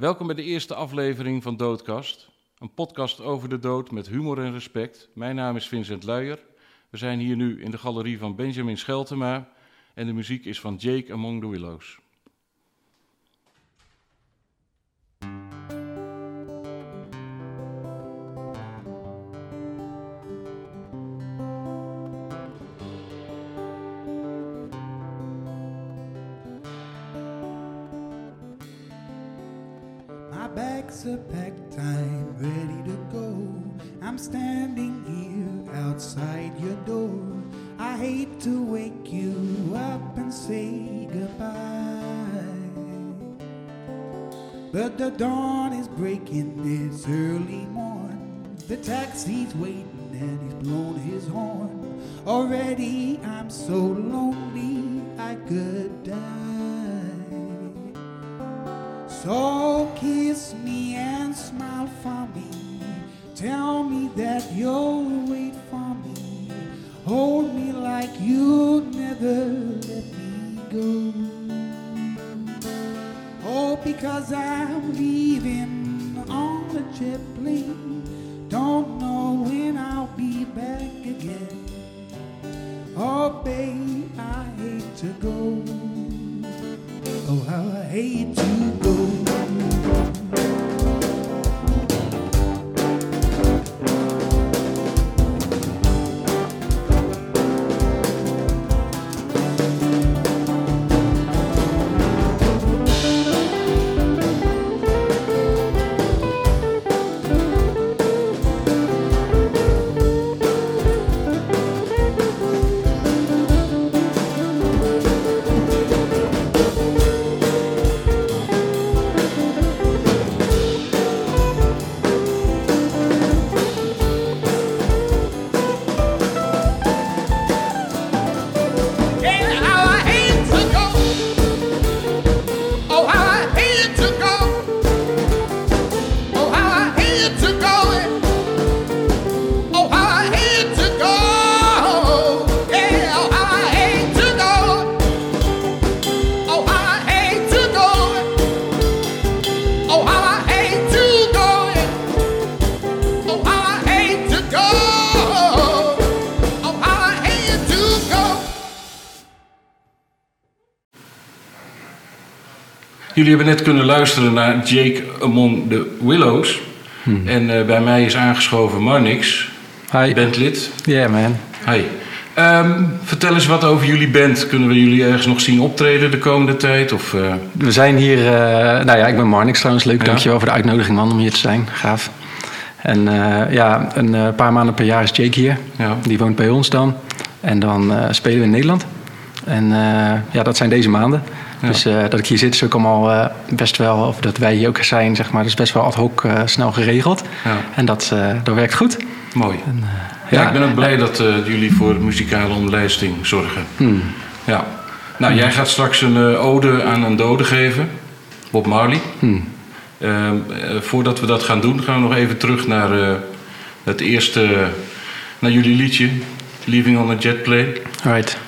Welkom bij de eerste aflevering van Doodkast. Een podcast over de dood met humor en respect. Mijn naam is Vincent Luijer. We zijn hier nu in de galerie van Benjamin Scheltema. En de muziek is van Jake Among the Willows. Bags are packed, I'm ready to go. I'm standing here outside your door. I hate to wake you up and say goodbye. But the dawn is breaking, it's early morn. The taxi's waiting and he's blown his horn. Already I'm so lonely I could die. So kiss me and smile for me. Tell me that you'll wait for me. Hold me like you'll never let me go. Oh, because I'm leaving on a jet plane. Don't know when I'll be back again. Oh, babe, I hate to go. Oh, how I hate to go. Jullie hebben net kunnen luisteren naar Jake Among the Willows. En eh, bij mij is aangeschoven Marnix, Hi. bandlid. Yeah, man. Hi. Ehm, vertel eens wat over jullie band. Kunnen we jullie ergens nog zien optreden de komende tijd? Of, eh, We zijn hier... eh, nou ja, ik ben Marnix trouwens. Leuk, Ja. dankjewel voor de uitnodiging, man, om hier te zijn. Gaaf. En ja, een paar maanden per jaar is Jake hier. ja. Die woont bij ons dan. En dan spelen we in Nederland. En ja, dat zijn deze maanden. Ja. Dus eh, dat ik hier zit is ook allemaal eh, best wel... Of dat wij hier ook zijn, zeg maar. Dat is best wel ad hoc eh, snel geregeld. Ja. En dat, dat werkt goed. Mooi. En, eh, Ja, ik ben ook blij dat jullie voor muzikale omlijsting zorgen. hmm. Ja. Nou, jij gaat straks een ode aan een dode geven. Bob Marley. Hmm. Ehm, eh, voordat we dat gaan doen, gaan we nog even terug naar het eerste... naar jullie liedje. Leaving on a Jet Plane. Right.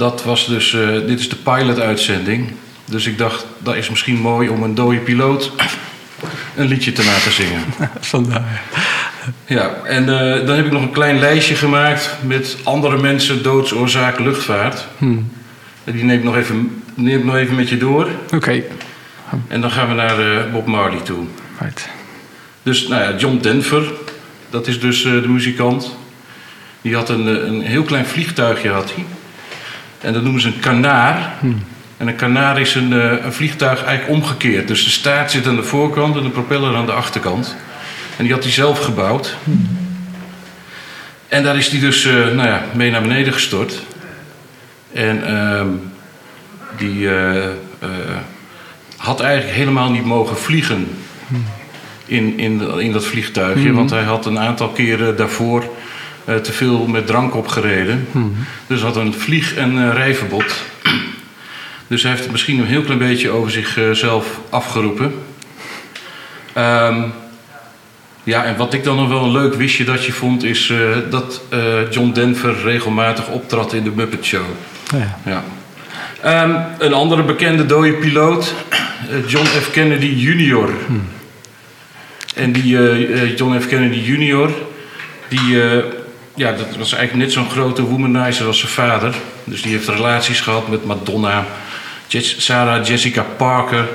Dat was dus, eh, dit is de pilot-uitzending. Dus ik dacht, dat is misschien mooi om een dode piloot een liedje te laten zingen. Vandaar. Ja, en eh, dan heb ik nog een klein lijstje gemaakt met andere mensen doodsoorzaak luchtvaart. Hmm. En Die neem ik nog even, neem nog even met je door. Oké. En dan gaan we naar eh, Bob Marley toe. Right. Dus, nou ja, John Denver, dat is dus de muzikant. Die had een, een heel klein vliegtuigje, had hij. En dat noemen ze een kanaar. En een kanaar is een, eh, een vliegtuig eigenlijk omgekeerd. Dus de staart zit aan de voorkant en de propeller aan de achterkant. En die had hij zelf gebouwd. En daar is hij dus eh, nou ja, mee naar beneden gestort. En ehm, die eh, had eigenlijk helemaal niet mogen vliegen in, in, in dat vliegtuigje. Want hij had een aantal keren daarvoor eh, te veel met drank opgereden. Dus had een vlieg- en eh, rijverbod. Dus hij heeft het misschien een heel klein beetje over zichzelf afgeroepen. Ehm, ja, en wat ik dan nog wel een leuk wistje dat je vond... is eh, dat John Denver regelmatig optrad in de Muppet Show. Ja. Ja. Ehm, een andere bekende dode piloot John F. Kennedy Jr. En die John F. Kennedy Jr., die, ja, dat was eigenlijk net zo'n grote womanizer als zijn vader. Dus die heeft relaties gehad met Madonna, Sarah Jessica Parker,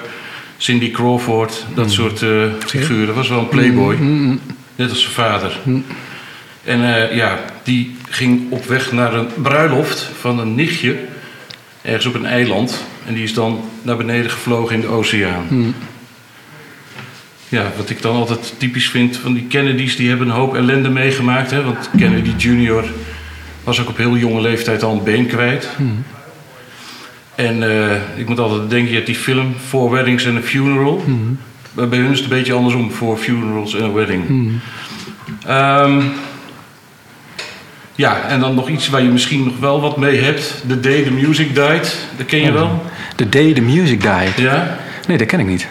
Cindy Crawford, dat soort eh, figuren. Was wel een playboy, net als zijn vader. En eh, ja, die ging op weg naar een bruiloft van een nichtje, ergens op een eiland. En die is dan naar beneden gevlogen in de oceaan. Ja, wat ik dan altijd typisch vind van die Kennedys, die hebben een hoop ellende meegemaakt. Hè? Want Kennedy Jr. was ook op heel jonge leeftijd al een been kwijt. En eh, ik moet altijd denken, je hebt die film Four Weddings and a Funeral. Maar Bij hun is het een beetje andersom, Four Funerals and a Wedding. Ehm, ja, en dan nog iets waar je misschien nog wel wat mee hebt. The Day the Music Died, dat ken je wel? The Day the Music Died. Ja? Nee, dat ken ik niet.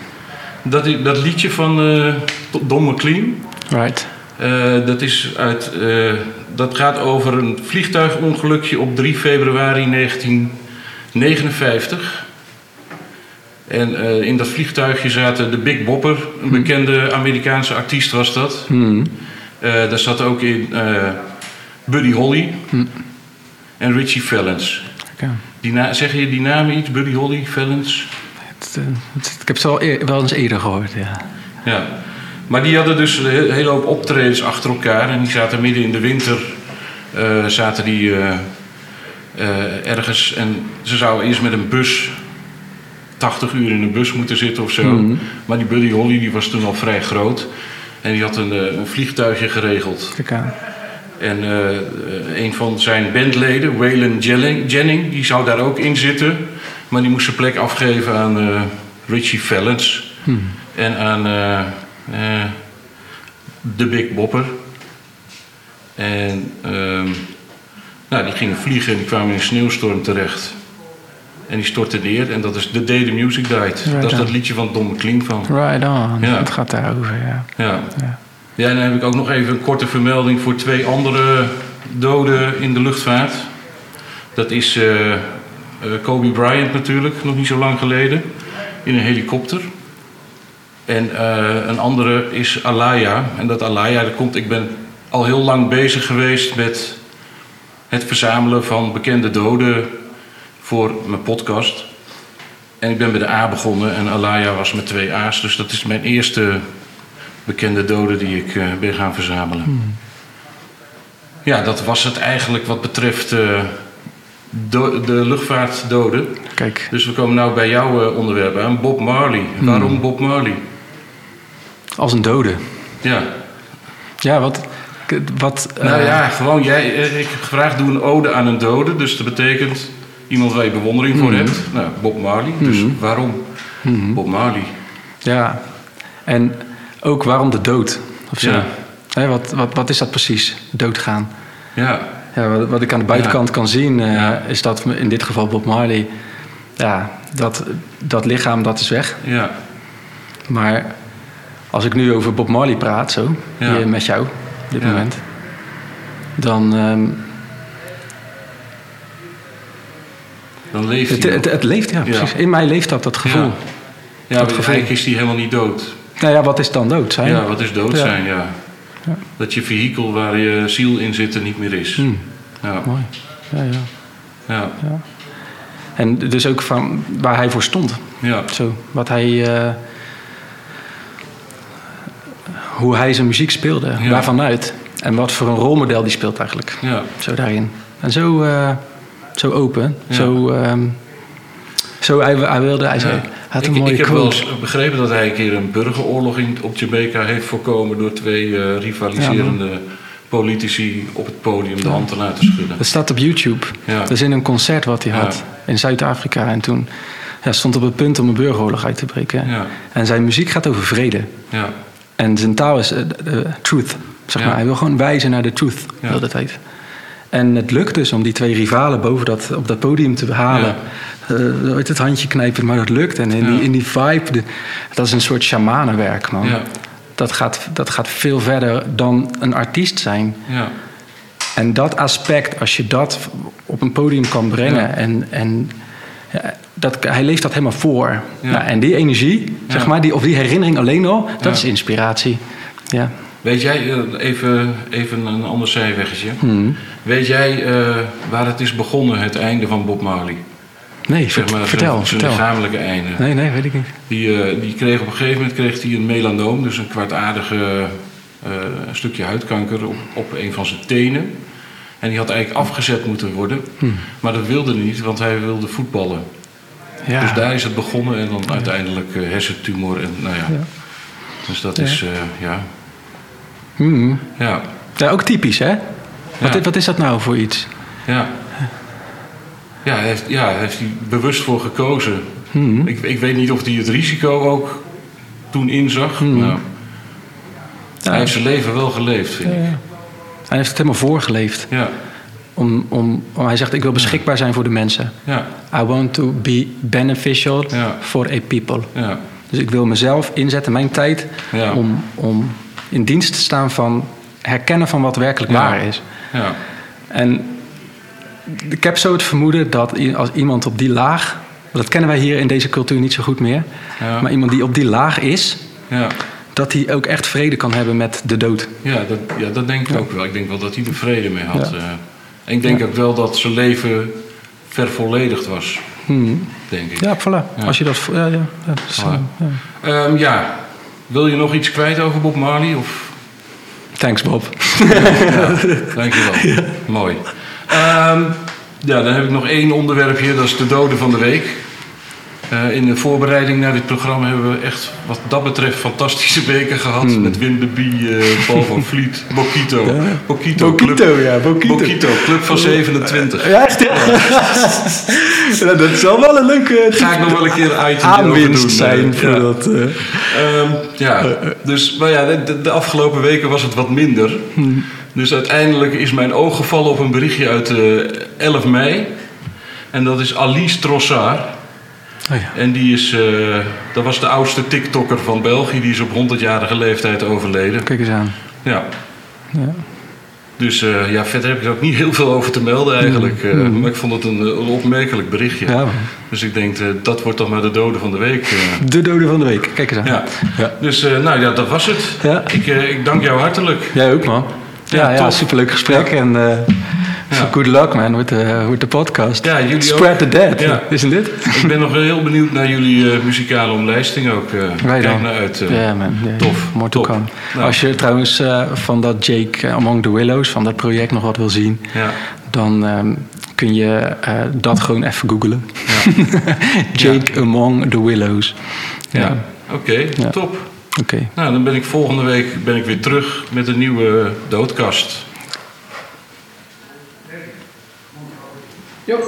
Dat, dat liedje van eh, Don McLean... Right. Eh, dat, is uit, eh, dat gaat over een vliegtuigongelukje op 3 februari 1959. En in dat vliegtuigje zaten de Big Bopper, een bekende Amerikaanse artiest was dat. Hmm. Eh, daar zat ook in Buddy Holly en Richie Valens. Oké. Die na- zeg je die namen iets? Buddy Holly, Valens? Het, eh, het- ik heb ze wel, eer- wel eens eerder gehoord, ja. Ja, maar die hadden dus een he- hele hoop optredens achter elkaar. En die zaten midden in de winter, eh, zaten die eh, ergens. En ze zouden eerst met een bus, 80 uur in een bus moeten zitten of zo. Maar die Buddy Holly die was toen al vrij groot. En die had een, een vliegtuigje geregeld. Kijk aan. En een van zijn bandleden, Waylon Jennings, die zou daar ook in zitten. Maar die moest zijn plek afgeven aan eh, Richie Valens. En aan eh, de Big Bopper. En ehm, nou, die gingen vliegen en die kwamen in een sneeuwstorm terecht. En die stortten neer en dat is The Day the Music Died. dat is dat liedje van Don McLean van. Right on. Ja. Het gaat daarover, ja. Ja. Ja. Ja, en dan heb ik ook nog even een korte vermelding voor twee andere doden in de luchtvaart. Dat is Kobe Bryant natuurlijk, nog niet zo lang geleden, in een helikopter. En eh, een andere is Alaya. En dat Alaya, dat komt, ik ben al heel lang bezig geweest met het verzamelen van bekende doden voor mijn podcast. En ik ben bij de A begonnen en Alaya was met twee A's. Dus dat is mijn eerste bekende doden die ik eh, ben gaan verzamelen. Ja, dat was het eigenlijk wat betreft eh, do- de luchtvaartdoden. Kijk, Dus we komen nou bij jouw eh, onderwerp aan, Bob Marley. Waarom Bob Marley? als een dode. Ja, Ja, wat... wat nou eh, ja, gewoon jij, eh, ik heb gevraagd doe een ode aan een dode. Dus dat betekent iemand waar je bewondering voor hebt. Nou, Bob Marley. Dus waarom Bob Marley? Ja, en ook waarom de dood? Of zo. Ja. Wat, wat, wat is dat precies, doodgaan? Ja, Ja, wat, wat ik aan de buitenkant kan zien, eh, is dat in dit geval Bob Marley... Ja, dat, dat lichaam, dat is weg. ja, Maar als ik nu over Bob Marley praat, zo, hier met jou, op dit Ja. moment... dan... ehm, dan leeft het, het, leeft, ja, precies. In mij leeft dat, dat gevoel. Ja, Dat gevoel. eigenlijk is hij helemaal niet dood. Nou ja, wat is dan dood zijn? Ja, wat is dood zijn, ja. Ja. Dat je vehikel waar je ziel in zit er niet meer is. Hmm, Ja, mooi. Ja, ja. ja, En dus ook van waar hij voor stond. ja, Zo, wat hij... eh, hoe hij zijn muziek speelde, Ja. waarvanuit. En wat voor een rolmodel die speelt eigenlijk. ja. Zo daarin. En zo, eh, zo open. Ja. Zo, ehm, zo hij, hij wilde... Hij, zei, ik, mooie ik heb wel eens begrepen dat hij een keer een burgeroorlog in, op Jamaica heeft voorkomen door twee eh, rivaliserende politici op het podium de hand te laten schudden. Dat staat op YouTube. Ja. Dat is in een concert wat hij Ja. had in Zuid-Afrika. En toen ja, stond op het punt om een burgeroorlog uit te breken. Ja. En zijn muziek gaat over vrede. Ja, En zijn taal is eh, truth. Zeg maar. Hij wil gewoon wijzen naar de truth de hele tijd. En het lukt dus om die twee rivalen boven dat, op dat podium te behalen. Eh ooit het handje knijpen, maar dat lukt. En in, Ja. die, in die vibe, de- dat is een soort shamanenwerk, man. ja, Dat, gaat, dat gaat veel verder dan een artiest zijn. ja, En dat aspect, als je dat op een podium kan brengen Ja. en, en ja, dat, hij leeft dat helemaal voor. Ja. Nou, en die energie, zeg Ja. maar, die, of die herinnering alleen al, dat Ja. is inspiratie. Ja. Weet jij, eh, even, even een ander zijweggetje. Hmm. Weet jij eh, waar het is begonnen, het einde van Bob Marley? Nee, Zeg maar, zijn- vertel, zijn lichamelijke einde. Nee, nee, weet ik niet. Die, eh, die kreeg op een gegeven moment kreeg hij een melanoom, dus een kwaadaardige eh, stukje huidkanker op, op een van zijn tenen. En die had eigenlijk afgezet moeten worden. Hmm. Maar dat wilde hij niet, want hij wilde voetballen. Ja. Dus daar is het begonnen en dan uiteindelijk hersentumor. En, nou ja. Ja. Dus dat Ja. is, ja. Hmm. Ja, ja, ook typisch, hè? Wat, wat is dat nou voor iets? ja. Ja, hij heeft, ja, hij heeft hij bewust voor gekozen. Hmm. Ik, ik weet niet of hij het risico ook toen inzag. Hmm. Nou, Ja. Hij heeft zijn leven wel geleefd, vind Ja, ik. ja. Hij heeft het helemaal voorgeleefd. Ja, Om, om, om- hij zegt, ik wil beschikbaar zijn voor de mensen. ja, I want to be beneficial for a people. ja. Dus ik wil mezelf inzetten, mijn tijd, om, om in dienst te staan van herkennen van wat werkelijk Ja. waar is. ja. En ik heb zo het vermoeden dat als iemand op die laag, dat kennen wij hier in deze cultuur niet zo goed meer, Ja. maar iemand die op die laag is, Ja, dat hij ook echt vrede kan hebben met de dood. ja, dat, ja, dat denk ik ook wel. Ik denk wel dat hij er vrede mee had. Eh. En ik denk ook wel dat zijn leven vervolledigd was, Hmm. denk ik. Ja, voilà. Als je dat. Ja, ja, ja, dat is, ja. Ja. Wil je nog iets kwijt over Bob Marley? Of... Thanks, Bob. Ja, dankjewel. Mooi. Ehm, ja, dan heb ik nog één onderwerpje, dat is de doden van de week. Eh, in de voorbereiding naar dit programma hebben we echt, wat dat betreft, fantastische weken gehad. Hmm. Met Wim de Bie, eh, Paul van Vliet, Bokito. Bokito, Bokito, club, ja, Bokito. Bokito, Club van 27. Ja, echt? Ja. Ja, dat zal wel een leuke Ga ik nog wel een keer item aanwinst doen. zijn eh, voor ja. dat. eh. Ehm, ja, dus maar ja, de, de afgelopen weken was het wat minder. Dus uiteindelijk is mijn oog gevallen op een berichtje uit eh 11 mei. En dat is Alice Trossard. Oh ja. En die is, eh, dat was de oudste TikToker van België. Die is op 100-jarige leeftijd overleden. Kijk eens aan. Ja. Ja. Dus eh, ja, verder heb ik er ook niet heel veel over te melden eigenlijk. eh, Maar ik vond het een, een opmerkelijk berichtje. Ja. Dus ik denk, dat wordt toch maar de dode van de week. De dode van de week. Kijk eens aan. Ja. Ja. Dus nou ja, dat was het. Ja. Ik, ik dank jou hartelijk. Jij ook, man. Ja, Ja, ja, superleuk gesprek. En good luck, man, with the, with the podcast. Ja, jullie Spread ook. the dead, Ja. isn't it? Ik ben nog heel benieuwd naar jullie eh, muzikale omlijsting ook. eh Wij dan. naar uit. Ja, man. Tof. Nou. Als je trouwens van dat Jake Among the Willows, van dat project nog wat wil zien, Ja. dan ehm, kun je dat gewoon even googlen. Ja. Jake Among the Willows. Ja. Oké, top. Oké. Nou, dan ben ik volgende week ben ik weer terug met een nieuwe doodkast. Eu